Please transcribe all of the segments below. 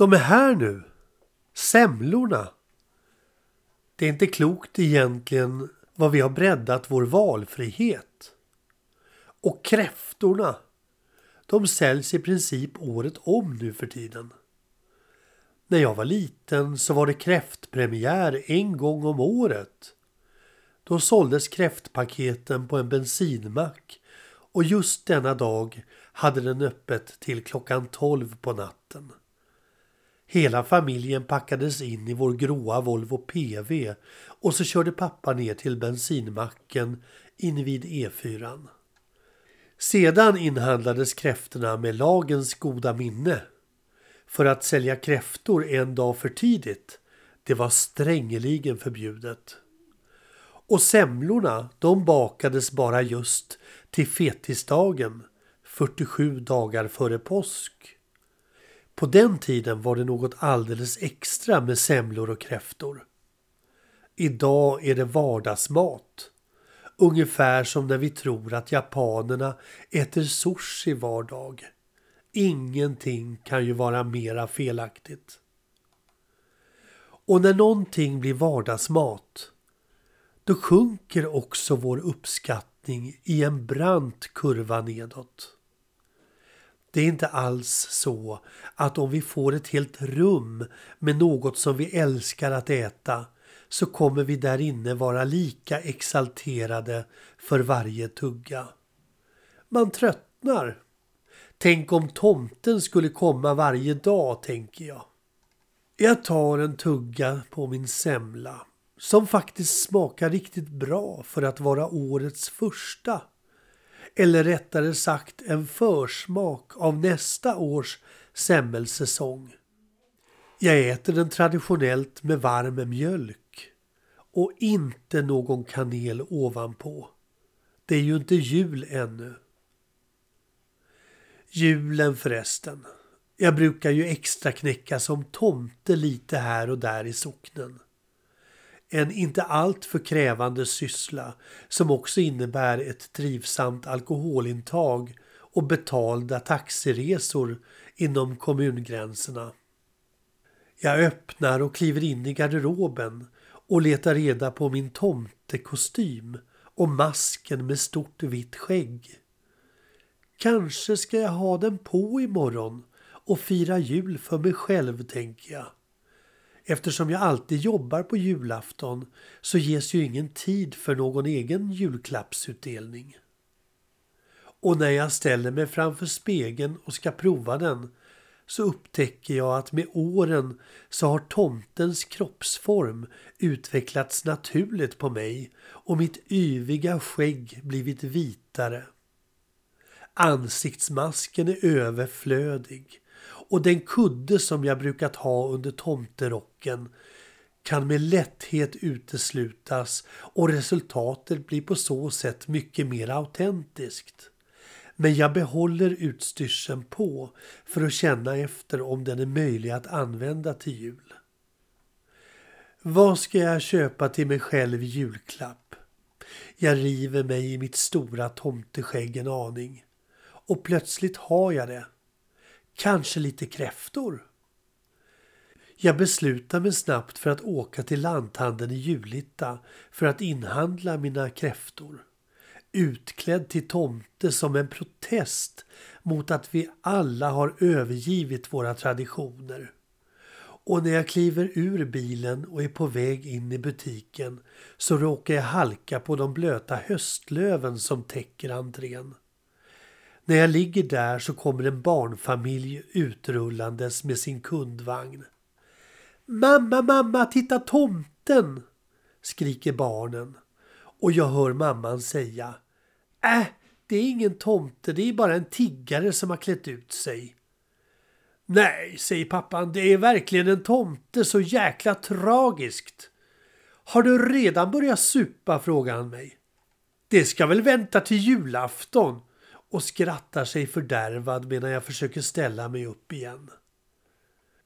De är här nu. Semlorna. Det är inte klokt egentligen vad vi har breddat vår valfrihet. Och kräftorna. De säljs i princip året om nu för tiden. När jag var liten så var det kräftpremiär en gång om året. Då såldes kräftpaketen på en bensinmack och just denna dag hade den öppet till klockan 12 på natten. Hela familjen packades in i vår gråa Volvo PV och så körde pappa ner till bensinmacken invid E4. Sedan inhandlades kräftorna med lagens goda minne. För att sälja kräftor en dag för tidigt, det var strängeligen förbjudet. Och semlorna, de bakades bara just till fetisdagen, 47 dagar före påsk. På den tiden var det något alldeles extra med semlor och kräftor. Idag är det vardagsmat. Ungefär som när vi tror att japanerna äter sushi var dag. Ingenting kan ju vara mera felaktigt. Och när någonting blir vardagsmat, då sjunker också vår uppskattning i en brant kurva nedåt. Det är inte alls så att om vi får ett helt rum med något som vi älskar att äta så kommer vi där inne vara lika exalterade för varje tugga. Man tröttnar. Tänk om tomten skulle komma varje dag, tänker jag. Jag tar en tugga på min semla som faktiskt smakar riktigt bra för att vara årets första. Eller rättare sagt en försmak av nästa års semmelsäsong. Jag äter den traditionellt med varm mjölk och inte någon kanel ovanpå. Det är ju inte jul ännu. Julen förresten. Jag brukar ju extra knäcka som tomte lite här och där i socknen. En inte alltför krävande syssla som också innebär ett trivsamt alkoholintag och betalda taxiresor inom kommungränserna. Jag öppnar och kliver in i garderoben och letar reda på min tomtekostym och masken med stort vitt skägg. Kanske ska jag ha den på imorgon och fira jul för mig själv, tänker jag. Eftersom jag alltid jobbar på julafton så ges ju ingen tid för någon egen julklappsutdelning. Och när jag ställer mig framför spegeln och ska prova den så upptäcker jag att med åren så har tomtens kroppsform utvecklats naturligt på mig och mitt yviga skägg blivit vitare. Ansiktsmasken är överflödig och den kudde som jag brukat ha under tomterocken kan med lätthet uteslutas och resultatet blir på så sätt mycket mer autentiskt. Men jag behåller utstyrseln på för att känna efter om den är möjlig att använda till jul. Vad ska jag köpa till mig själv i julklapp? Jag river mig i mitt stora tomteskägg en aning. Och plötsligt har jag det. Kanske lite kräftor? Jag beslutar mig snabbt för att åka till lanthandeln i Julita för att inhandla mina kräftor. Utklädd till tomte som en protest mot att vi alla har övergivit våra traditioner. Och när jag kliver ur bilen och är på väg in i butiken så råkar jag halka på de blöta höstlöven som täcker entrén. När jag ligger där så kommer en barnfamilj utrullandes med sin kundvagn. Mamma, mamma, titta tomten! skriker barnen. Och jag hör mamman säga. Äh, det är ingen tomte, det är bara en tiggare som har klätt ut sig. Nej, säger pappan, det är verkligen en tomte, så jäkla tragiskt. Har du redan börjat supa? frågar han mig. Det ska väl vänta till julafton, och skrattar sig fördärvad medan jag försöker ställa mig upp igen.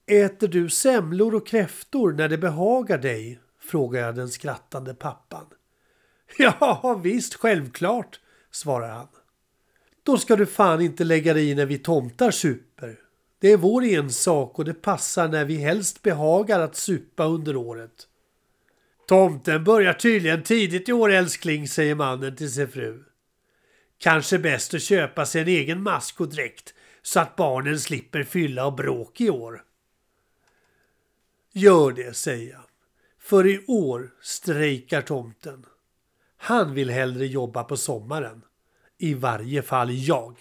Äter du semlor och kräftor när det behagar dig? frågar jag den skrattande pappan. Ja, visst, självklart, svarar han. Då ska du fan inte lägga dig i när vi tomtar super. Det är vår ensak och det passar när vi helst behagar att supa under året. Tomten börjar tydligen tidigt i år älskling, säger mannen till sin fru. Kanske bäst att köpa sig en egen mask och dräkt så att barnen slipper fylla och bråk i år. Gör det, säger jag. För i år strejkar tomten. Han vill hellre jobba på sommaren. I varje fall jag.